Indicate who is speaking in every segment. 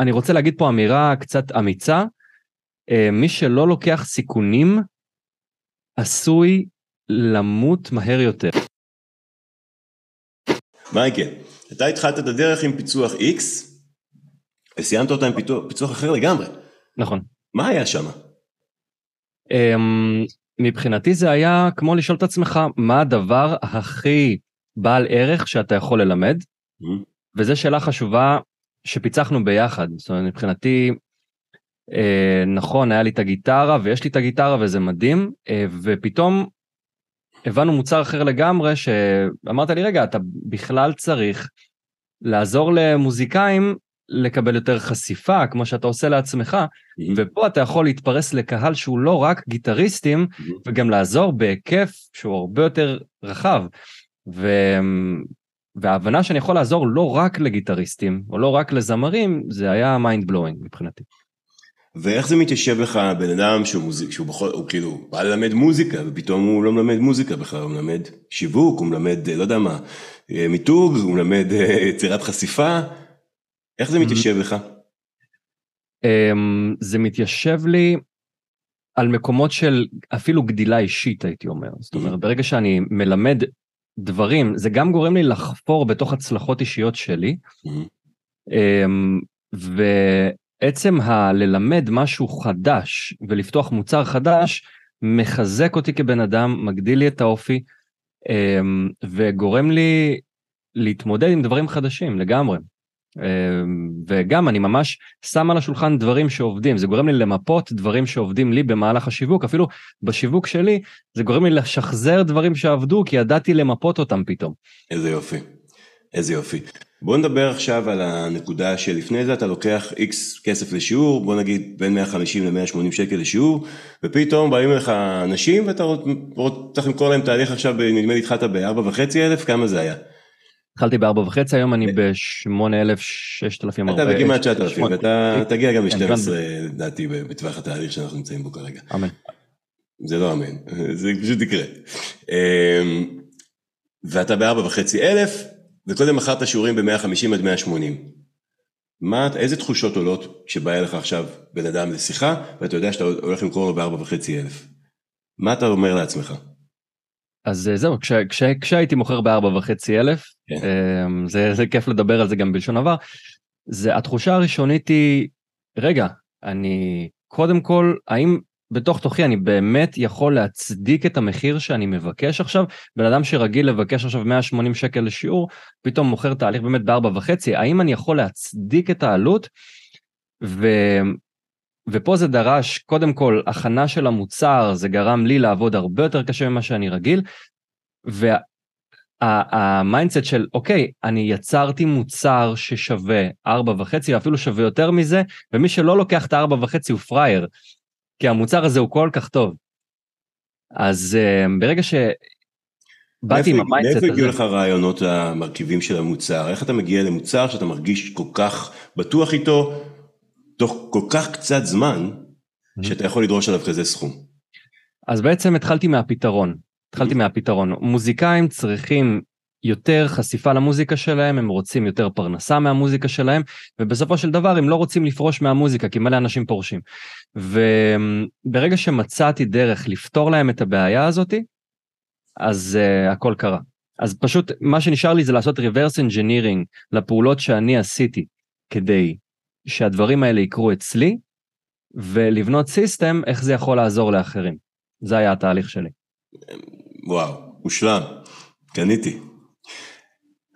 Speaker 1: אני רוצה להגיד פה אמירה קצת אמיצה. אה, מי שלא לוקח סיכונים, עשוי למות מהר יותר.
Speaker 2: מייקל, אתה התחלת את הדרך עם פיצוח X, וסיימת אותה עם פיצוח, פיצוח אחר לגמרי.
Speaker 1: נכון.
Speaker 2: מה היה שם?
Speaker 1: Um, מבחינתי זה היה כמו לשאול את עצמך מה הדבר הכי בעל ערך שאתה יכול ללמד, mm-hmm. וזו שאלה חשובה שפיצחנו ביחד. זאת אומרת, מבחינתי, אה, נכון, היה לי את הגיטרה ויש לי את הגיטרה וזה מדהים, אה, ופתאום הבנו מוצר אחר לגמרי שאמרת לי, רגע, אתה בכלל צריך לעזור למוזיקאים לקבל יותר חשיפה, כמו שאתה עושה לעצמך, mm-hmm. ופה אתה יכול להתפרס לקהל שהוא לא רק גיטריסטים, mm-hmm. וגם לעזור בהיקף שהוא הרבה יותר רחב. ו... וההבנה שאני יכול לעזור לא רק לגיטריסטים, או לא רק לזמרים, זה היה mind blowing מבחינתי.
Speaker 2: ואיך זה מתיישב לך בן אדם שהוא, מוזיק, שהוא בכל, הוא כאילו בא ללמד מוזיקה ופתאום הוא לא מלמד מוזיקה בכלל, הוא מלמד שיווק, הוא מלמד לא יודע מה, אה, מיתוג, הוא מלמד אה, יצירת חשיפה, איך זה מתיישב לך?
Speaker 1: אמ, זה מתיישב לי על מקומות של אפילו גדילה אישית הייתי אומר, זאת אומרת ברגע שאני מלמד דברים זה גם גורם לי לחפור בתוך הצלחות אישיות שלי. אמ, ועצם הללמד משהו חדש ולפתוח מוצר חדש מחזק אותי כבן אדם, מגדיל לי את האופי אמ, וגורם לי להתמודד עם דברים חדשים לגמרי. אמ, וגם אני ממש שם על השולחן דברים שעובדים, זה גורם לי למפות דברים שעובדים לי במהלך השיווק, אפילו בשיווק שלי זה גורם לי לשחזר דברים שעבדו כי ידעתי למפות אותם פתאום.
Speaker 2: איזה יופי, איזה יופי. בוא נדבר עכשיו על הנקודה שלפני זה אתה לוקח איקס כסף לשיעור, בוא נגיד בין 150 ל-180 שקל לשיעור, ופתאום באים לך אנשים ואתה צריך למכור להם תהליך עכשיו, נדמה לי התחלת ב-4.5 אלף, כמה זה היה?
Speaker 1: התחלתי בארבע וחצי, היום אני בשמונה אלף, ששת אלפים.
Speaker 2: אתה בכמעט תשעת אלפים, ואתה תגיע גם ל-12 לדעתי בטווח התהליך שאנחנו נמצאים בו כרגע.
Speaker 1: אמן.
Speaker 2: זה לא אמן, זה פשוט יקרה. אמ, ואתה בארבע וחצי אלף, וקודם מכרת שיעורים ב-150 עד 180. מה, איזה תחושות עולות כשבא אליך עכשיו בן אדם לשיחה, ואתה יודע שאתה הולך למכור לו בארבע וחצי אלף? מה אתה אומר לעצמך?
Speaker 1: אז אה, זהו, כש, כש, כשהייתי מוכר בארבע וחצי אלף, כן. אמ, זה, זה כיף לדבר על זה גם בלשון עבר, זה התחושה הראשונית היא, רגע, אני קודם כל, האם בתוך תוכי אני באמת יכול להצדיק את המחיר שאני מבקש עכשיו? בן אדם שרגיל לבקש עכשיו 180 שקל לשיעור, פתאום מוכר תהליך באמת בארבע וחצי, האם אני יכול להצדיק את העלות? ו... ופה זה דרש קודם כל הכנה של המוצר, זה גרם לי לעבוד הרבה יותר קשה ממה שאני רגיל, וה mindset של אוקיי, אני יצרתי מוצר ששווה ארבע וחצי, אפילו שווה יותר מזה, ומי שלא לוקח את הארבע וחצי הוא פראייר, כי המוצר הזה הוא כל כך טוב. אז uh, ברגע ש... באתי עם ה mindset
Speaker 2: הזה. מאיפה הגיעו לך רעיונות המרכיבים של המוצר? איך אתה מגיע למוצר שאתה מרגיש כל כך בטוח איתו, תוך כל כך קצת זמן, שאתה יכול לדרוש עליו כזה סכום.
Speaker 1: אז בעצם התחלתי מהפתרון, התחלתי מהפתרון. מוזיקאים צריכים יותר חשיפה למוזיקה שלהם, הם רוצים יותר פרנסה מהמוזיקה שלהם, ובסופו של דבר הם לא רוצים לפרוש מהמוזיקה, כי מלא אנשים פורשים. וברגע שמצאתי דרך לפתור להם את הבעיה הזאתי, אז uh, הכל קרה. אז פשוט מה שנשאר לי זה לעשות reverse engineering לפעולות שאני עשיתי כדי שהדברים האלה יקרו אצלי, ולבנות סיסטם איך זה יכול לעזור לאחרים. זה היה התהליך שלי.
Speaker 2: וואו, מושלם, קניתי.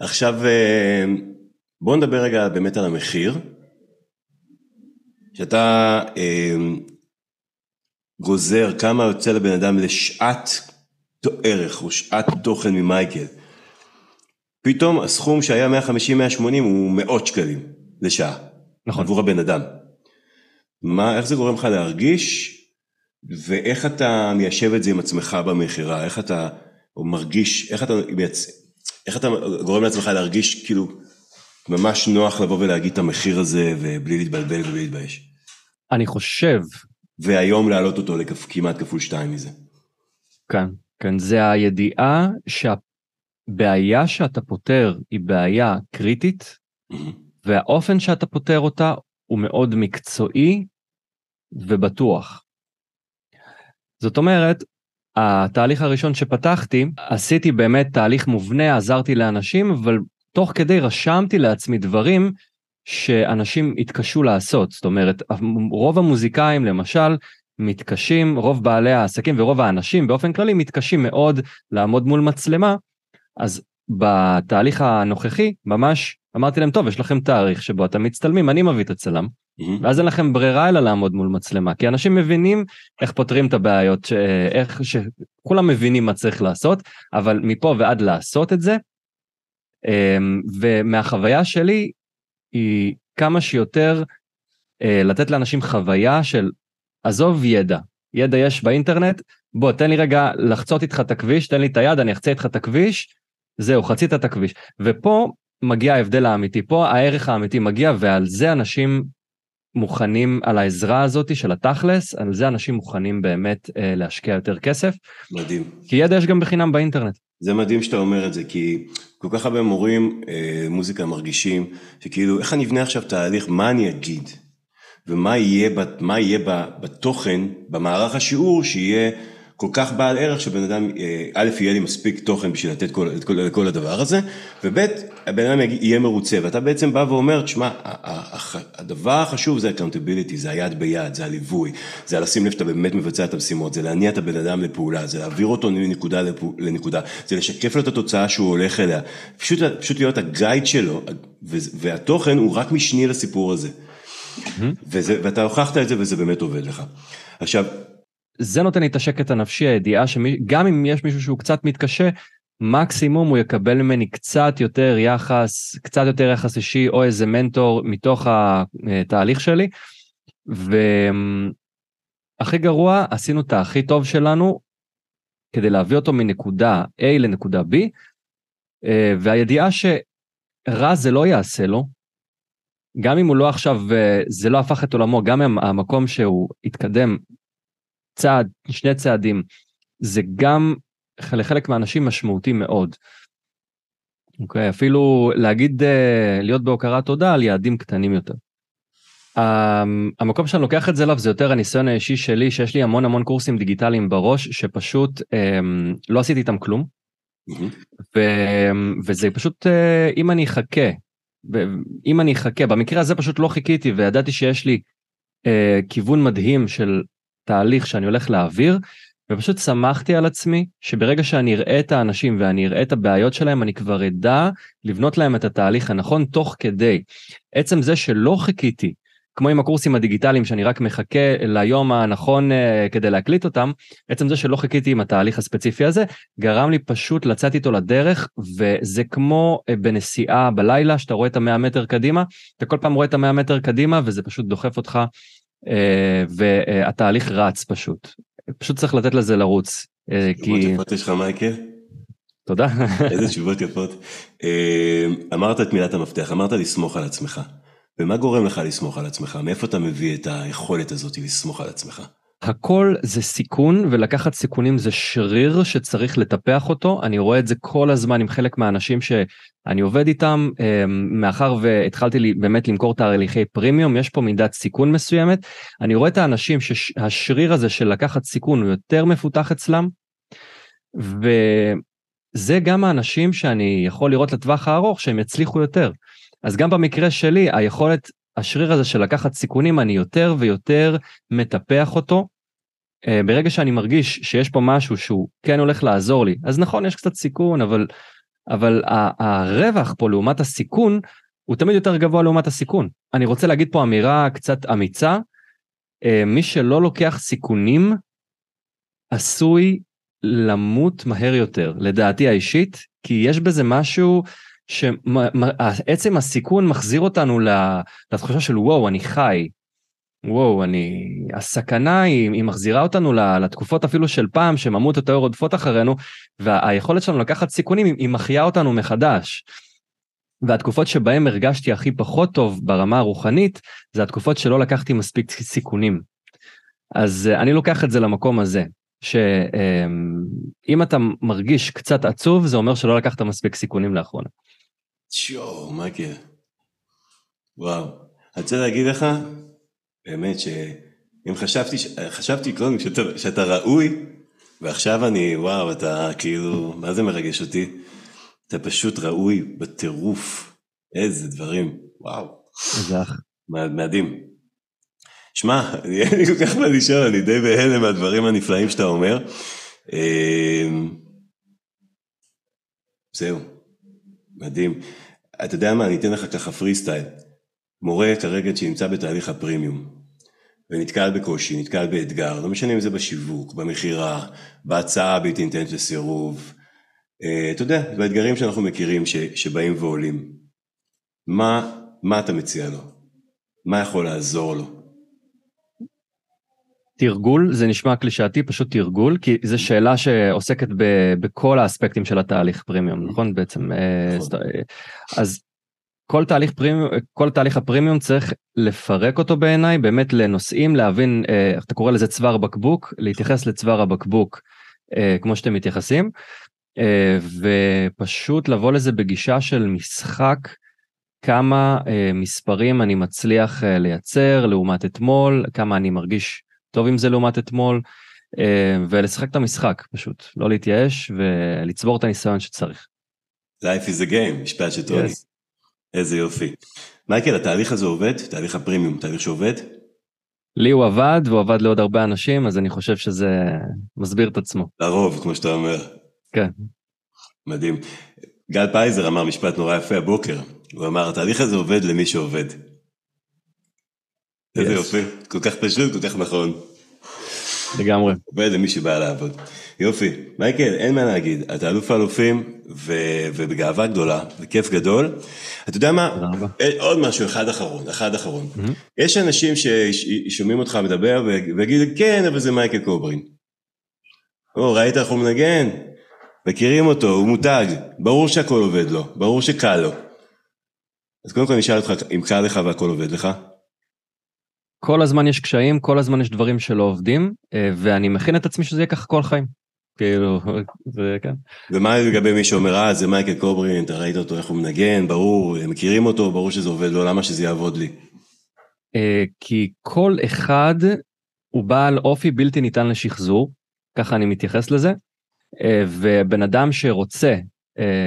Speaker 2: עכשיו אה, בוא נדבר רגע באמת על המחיר. שאתה אה, גוזר כמה יוצא לבן אדם לשעת ערך או שעת תוכן ממייקל. פתאום הסכום שהיה 150-180 הוא מאות שקלים לשעה. נכון. עבור הבן אדם. מה, איך זה גורם לך להרגיש, ואיך אתה מיישב את זה עם עצמך במכירה, איך אתה מרגיש, איך אתה, איך אתה גורם לעצמך להרגיש כאילו ממש נוח לבוא ולהגיד את המחיר הזה ובלי להתבלבל ובלי להתבייש.
Speaker 1: אני חושב.
Speaker 2: והיום להעלות אותו לכמעט כפול שתיים מזה.
Speaker 1: כן, כן, זה הידיעה שהבעיה שאתה פותר היא בעיה קריטית, mm-hmm. והאופן שאתה פותר אותה הוא מאוד מקצועי ובטוח. זאת אומרת, התהליך הראשון שפתחתי, עשיתי באמת תהליך מובנה, עזרתי לאנשים, אבל תוך כדי רשמתי לעצמי דברים שאנשים התקשו לעשות. זאת אומרת, רוב המוזיקאים למשל מתקשים, רוב בעלי העסקים ורוב האנשים באופן כללי מתקשים מאוד לעמוד מול מצלמה, אז בתהליך הנוכחי ממש אמרתי להם, טוב, יש לכם תאריך שבו אתם מצטלמים, אני מביא את הצלם, mm-hmm. ואז אין לכם ברירה אלא לעמוד מול מצלמה, כי אנשים מבינים איך פותרים את הבעיות, איך שכולם מבינים מה צריך לעשות, אבל מפה ועד לעשות את זה, אמ, ומהחוויה שלי היא כמה שיותר אה, לתת לאנשים חוויה של עזוב ידע, ידע יש באינטרנט, בוא תן לי רגע לחצות איתך את הכביש, תן לי את היד, אני אחצה איתך את הכביש, זהו, חצית את הכביש. ופה מגיע ההבדל האמיתי, פה הערך האמיתי מגיע, ועל זה אנשים מוכנים, על העזרה הזאת של התכלס, על זה אנשים מוכנים באמת אה, להשקיע יותר כסף.
Speaker 2: מדהים.
Speaker 1: כי ידע יש גם בחינם באינטרנט.
Speaker 2: זה מדהים שאתה אומר את זה, כי כל כך הרבה מורים אה, מוזיקה מרגישים, שכאילו, איך אני אבנה עכשיו תהליך, מה אני אגיד? ומה יהיה, יהיה בתוכן, במערך השיעור, שיהיה כל כך בעל ערך שבן אדם, אה, א', יהיה לי מספיק תוכן בשביל לתת כל, את כל, כל הדבר הזה, וב', הבן אדם יהיה מרוצה, ואתה בעצם בא ואומר, תשמע, הדבר החשוב זה accountability, זה היד ביד, זה הליווי, זה לשים לב שאתה באמת מבצע את המשימות, זה להניע את הבן אדם לפעולה, זה להעביר אותו מנקודה לנקודה, זה לשקף לו את התוצאה שהוא הולך אליה, פשוט, פשוט להיות הגייד שלו, והתוכן הוא רק משני לסיפור הזה. Mm-hmm. וזה, ואתה הוכחת את זה וזה באמת עובד לך. עכשיו,
Speaker 1: זה נותן לי את השקט הנפשי, הידיעה שגם אם יש מישהו שהוא קצת מתקשה, מקסימום הוא יקבל ממני קצת יותר יחס, קצת יותר יחס אישי או איזה מנטור מתוך התהליך שלי. והכי גרוע, עשינו את הכי טוב שלנו כדי להביא אותו מנקודה A לנקודה B, והידיעה שרע זה לא יעשה לו, גם אם הוא לא עכשיו, זה לא הפך את עולמו, גם אם המקום שהוא התקדם צעד, שני צעדים, זה גם לחלק מהאנשים משמעותי מאוד. אוקיי, okay, אפילו להגיד, uh, להיות בהוקרת תודה על יעדים קטנים יותר. Um, המקום שאני לוקח את זה אליו זה יותר הניסיון האישי שלי, שיש לי המון המון קורסים דיגיטליים בראש, שפשוט um, לא עשיתי איתם כלום. ו, וזה פשוט, uh, אם אני אחכה, אם אני אחכה, במקרה הזה פשוט לא חיכיתי וידעתי שיש לי uh, כיוון מדהים של תהליך שאני הולך להעביר, ופשוט שמחתי על עצמי שברגע שאני אראה את האנשים ואני אראה את הבעיות שלהם, אני כבר אדע לבנות להם את התהליך הנכון תוך כדי. עצם זה שלא חיכיתי, כמו עם הקורסים הדיגיטליים שאני רק מחכה ליום הנכון uh, כדי להקליט אותם, עצם זה שלא חיכיתי עם התהליך הספציפי הזה, גרם לי פשוט לצאת איתו לדרך, וזה כמו uh, בנסיעה בלילה, שאתה רואה את המאה מטר קדימה, אתה כל פעם רואה את המאה מטר קדימה וזה פשוט דוחף אותך והתהליך רץ פשוט. פשוט צריך לתת לזה לרוץ.
Speaker 2: אה, תשובות יפות יש לך מייקל?
Speaker 1: תודה.
Speaker 2: איזה תשובות יפות. אה, אמרת את מילת המפתח, אמרת לסמוך על עצמך. ומה גורם לך לסמוך על עצמך? מאיפה אתה מביא את היכולת הזאת לסמוך על עצמך?
Speaker 1: הכל זה סיכון ולקחת סיכונים זה שריר שצריך לטפח אותו אני רואה את זה כל הזמן עם חלק מהאנשים שאני עובד איתם אמ, מאחר והתחלתי לי באמת למכור תהליכי פרימיום יש פה מידת סיכון מסוימת אני רואה את האנשים שהשריר הזה של לקחת סיכון הוא יותר מפותח אצלם. וזה גם האנשים שאני יכול לראות לטווח הארוך שהם יצליחו יותר. אז גם במקרה שלי היכולת השריר הזה של לקחת סיכונים אני יותר ויותר מטפח אותו ברגע שאני מרגיש שיש פה משהו שהוא כן הולך לעזור לי, אז נכון, יש קצת סיכון, אבל, אבל הרווח פה לעומת הסיכון, הוא תמיד יותר גבוה לעומת הסיכון. אני רוצה להגיד פה אמירה קצת אמיצה, אה, מי שלא לוקח סיכונים, עשוי למות מהר יותר, לדעתי האישית, כי יש בזה משהו שעצם הסיכון מחזיר אותנו לתחושה של וואו, אני חי, וואו, אני... הסכנה היא, היא מחזירה אותנו לתקופות אפילו של פעם, שממות יותר רודפות אחרינו, והיכולת שלנו לקחת סיכונים, היא מחיה אותנו מחדש. והתקופות שבהן הרגשתי הכי פחות טוב ברמה הרוחנית, זה התקופות שלא לקחתי מספיק סיכונים. אז אה, אני לוקח את זה למקום הזה, שאם אתה מרגיש קצת עצוב, זה אומר שלא לקחת מספיק סיכונים לאחרונה.
Speaker 2: שואו, מייקל. וואו. אני רוצה להגיד לך, באמת שאם חשבתי, חשבתי קודם שאתה, שאתה ראוי, ועכשיו אני, וואו, אתה כאילו, מה זה מרגש אותי? אתה פשוט ראוי בטירוף. איזה דברים, וואו.
Speaker 1: איזה אח.
Speaker 2: מדהים. שמע, אין לי כל כך מה לשאול, אני די בהלם מהדברים הנפלאים שאתה אומר. אמ, זהו, מדהים. אתה יודע מה, אני אתן לך ככה פרי סטייל. מורה כרגע שנמצא בתהליך הפרימיום, ונתקל בקושי, נתקל באתגר, לא משנה אם זה בשיווק, במכירה, בהצעה הבלתי ניתנת לסירוב, אה, אתה יודע, באתגרים שאנחנו מכירים ש, שבאים ועולים. מה, מה אתה מציע לו? מה יכול לעזור לו?
Speaker 1: תרגול זה נשמע קלישאתי פשוט תרגול כי זו שאלה שעוסקת ב, בכל האספקטים של התהליך פרימיום נכון בעצם אה, נכון. אז כל תהליך פרימיום כל תהליך הפרימיום צריך לפרק אותו בעיניי באמת לנושאים להבין איך אתה קורא לזה צוואר בקבוק להתייחס לצוואר הבקבוק כמו שאתם מתייחסים ופשוט לבוא לזה בגישה של משחק כמה מספרים אני מצליח לייצר לעומת אתמול כמה אני מרגיש טוב עם זה לעומת אתמול, אה, ולשחק את המשחק פשוט, לא להתייאש ולצבור את הניסיון שצריך.
Speaker 2: Life is a game, משפט של טוני. Yes. איזה יופי. מייקל, התהליך הזה עובד? תהליך הפרימיום, תהליך שעובד?
Speaker 1: לי הוא עבד, והוא עבד לעוד הרבה אנשים, אז אני חושב שזה מסביר את עצמו.
Speaker 2: לרוב, כמו שאתה אומר.
Speaker 1: כן.
Speaker 2: מדהים. גל פייזר אמר משפט נורא יפה הבוקר, הוא אמר, התהליך הזה עובד למי שעובד. איזה יופי, כל כך פשוט, כל כך נכון.
Speaker 1: לגמרי.
Speaker 2: עובד למי שבא לעבוד. יופי, מייקל, אין מה להגיד, אתה אלוף האלופים ו- ובגאווה גדולה, וכיף גדול. אתה יודע מה, אה, עוד משהו אחד אחרון, אחד אחרון. Mm-hmm. יש אנשים ששומעים אותך מדבר ויגידו, כן, אבל זה מייקל קוברין. או, ראית איך הוא מנגן? מכירים אותו, הוא מותג, ברור שהכל עובד לו, ברור שקל לו. אז קודם כל אני אשאל אותך, אם קל לך והכל עובד לך?
Speaker 1: כל הזמן יש קשיים, כל הזמן יש דברים שלא עובדים, אה, ואני מכין את עצמי שזה יהיה ככה כל החיים. כאילו, זה כן.
Speaker 2: ומה לגבי מי שאומר, אה, זה מייקל קוברין, אתה ראית אותו, איך הוא מנגן, ברור, הם מכירים אותו, ברור שזה עובד לו, למה שזה יעבוד לי?
Speaker 1: אה, כי כל אחד הוא בעל אופי בלתי ניתן לשחזור, ככה אני מתייחס לזה, אה, ובן אדם שרוצה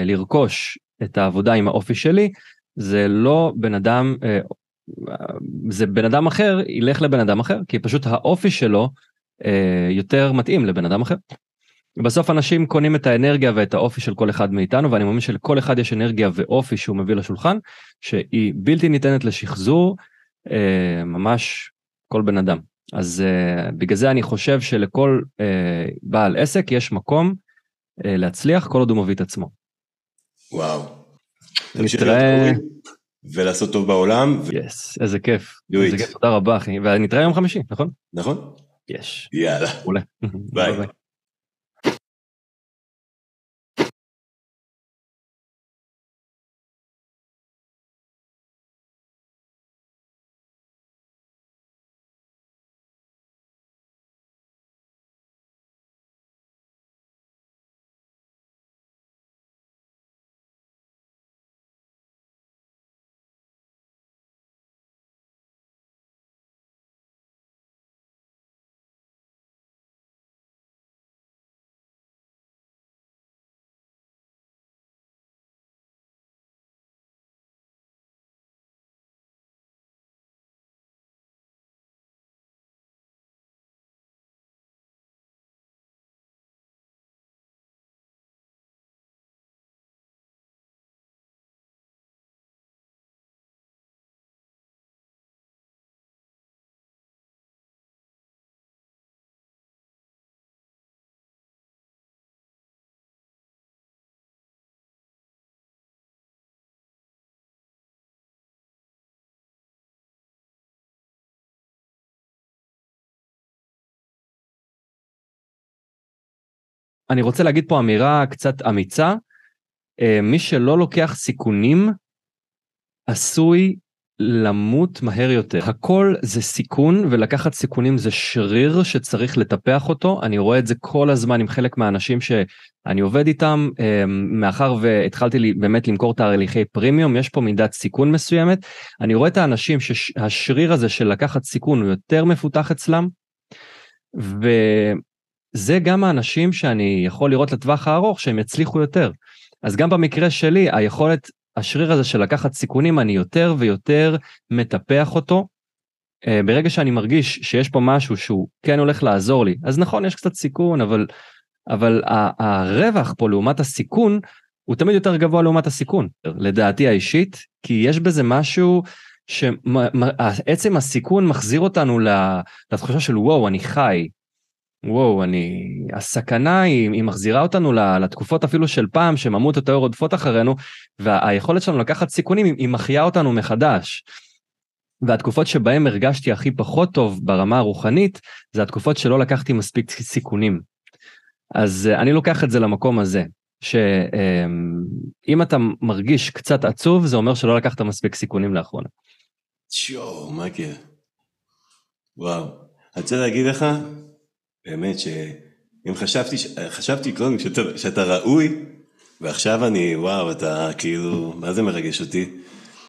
Speaker 1: לרכוש את העבודה עם האופי שלי, זה לא בן אדם, זה בן אדם אחר ילך לבן אדם אחר כי פשוט האופי שלו אה, יותר מתאים לבן אדם אחר. בסוף אנשים קונים את האנרגיה ואת האופי של כל אחד מאיתנו ואני מאמין שלכל אחד יש אנרגיה ואופי שהוא מביא לשולחן שהיא בלתי ניתנת לשחזור אה, ממש כל בן אדם. אז אה, בגלל זה אני חושב שלכל אה, בעל עסק יש מקום אה, להצליח כל עוד הוא מביא את עצמו.
Speaker 2: וואו. נתראה. ולעשות טוב בעולם.
Speaker 1: יס, איזה כיף. איזה כיף, תודה רבה אחי. ונתראה יום חמישי, נכון?
Speaker 2: נכון.
Speaker 1: יש.
Speaker 2: יאללה. ביי.
Speaker 1: אני רוצה להגיד פה אמירה קצת אמיצה, אה, מי שלא לוקח סיכונים עשוי למות מהר יותר. הכל זה סיכון ולקחת סיכונים זה שריר שצריך לטפח אותו. אני רואה את זה כל הזמן עם חלק מהאנשים שאני עובד איתם, אמ, מאחר והתחלתי באמת למכור תהליכי פרימיום, יש פה מידת סיכון מסוימת. אני רואה את האנשים שהשריר הזה של לקחת סיכון הוא יותר מפותח אצלם. וזה גם האנשים שאני יכול לראות לטווח הארוך שהם יצליחו יותר. אז גם במקרה שלי היכולת השריר הזה של לקחת סיכונים, אני יותר ויותר מטפח אותו. אה, ברגע שאני מרגיש שיש פה משהו שהוא כן הולך לעזור לי, אז נכון, יש קצת סיכון, אבל, אבל הרווח פה לעומת הסיכון, הוא תמיד יותר גבוה לעומת הסיכון, לדעתי האישית, כי יש בזה משהו שעצם הסיכון מחזיר אותנו לתחושה של וואו, אני חי, וואו, אני... הסכנה היא, היא מחזירה אותנו לתקופות אפילו של פעם, שממות יותר רודפות אחרינו, והיכולת שלנו לקחת סיכונים, היא מחיה אותנו מחדש. והתקופות שבהן הרגשתי הכי פחות טוב ברמה הרוחנית, זה התקופות שלא לקחתי מספיק סיכונים. אז אה, אני לוקח את זה למקום הזה, שאם אתה מרגיש קצת עצוב, זה אומר שלא לקחת מספיק סיכונים לאחרונה.
Speaker 2: שואו, מה כן? וואו. אני רוצה להגיד לך, באמת שאם חשבתי, חשבתי קודם שאתה, שאתה ראוי, ועכשיו אני, וואו, אתה כאילו, מה זה מרגש אותי?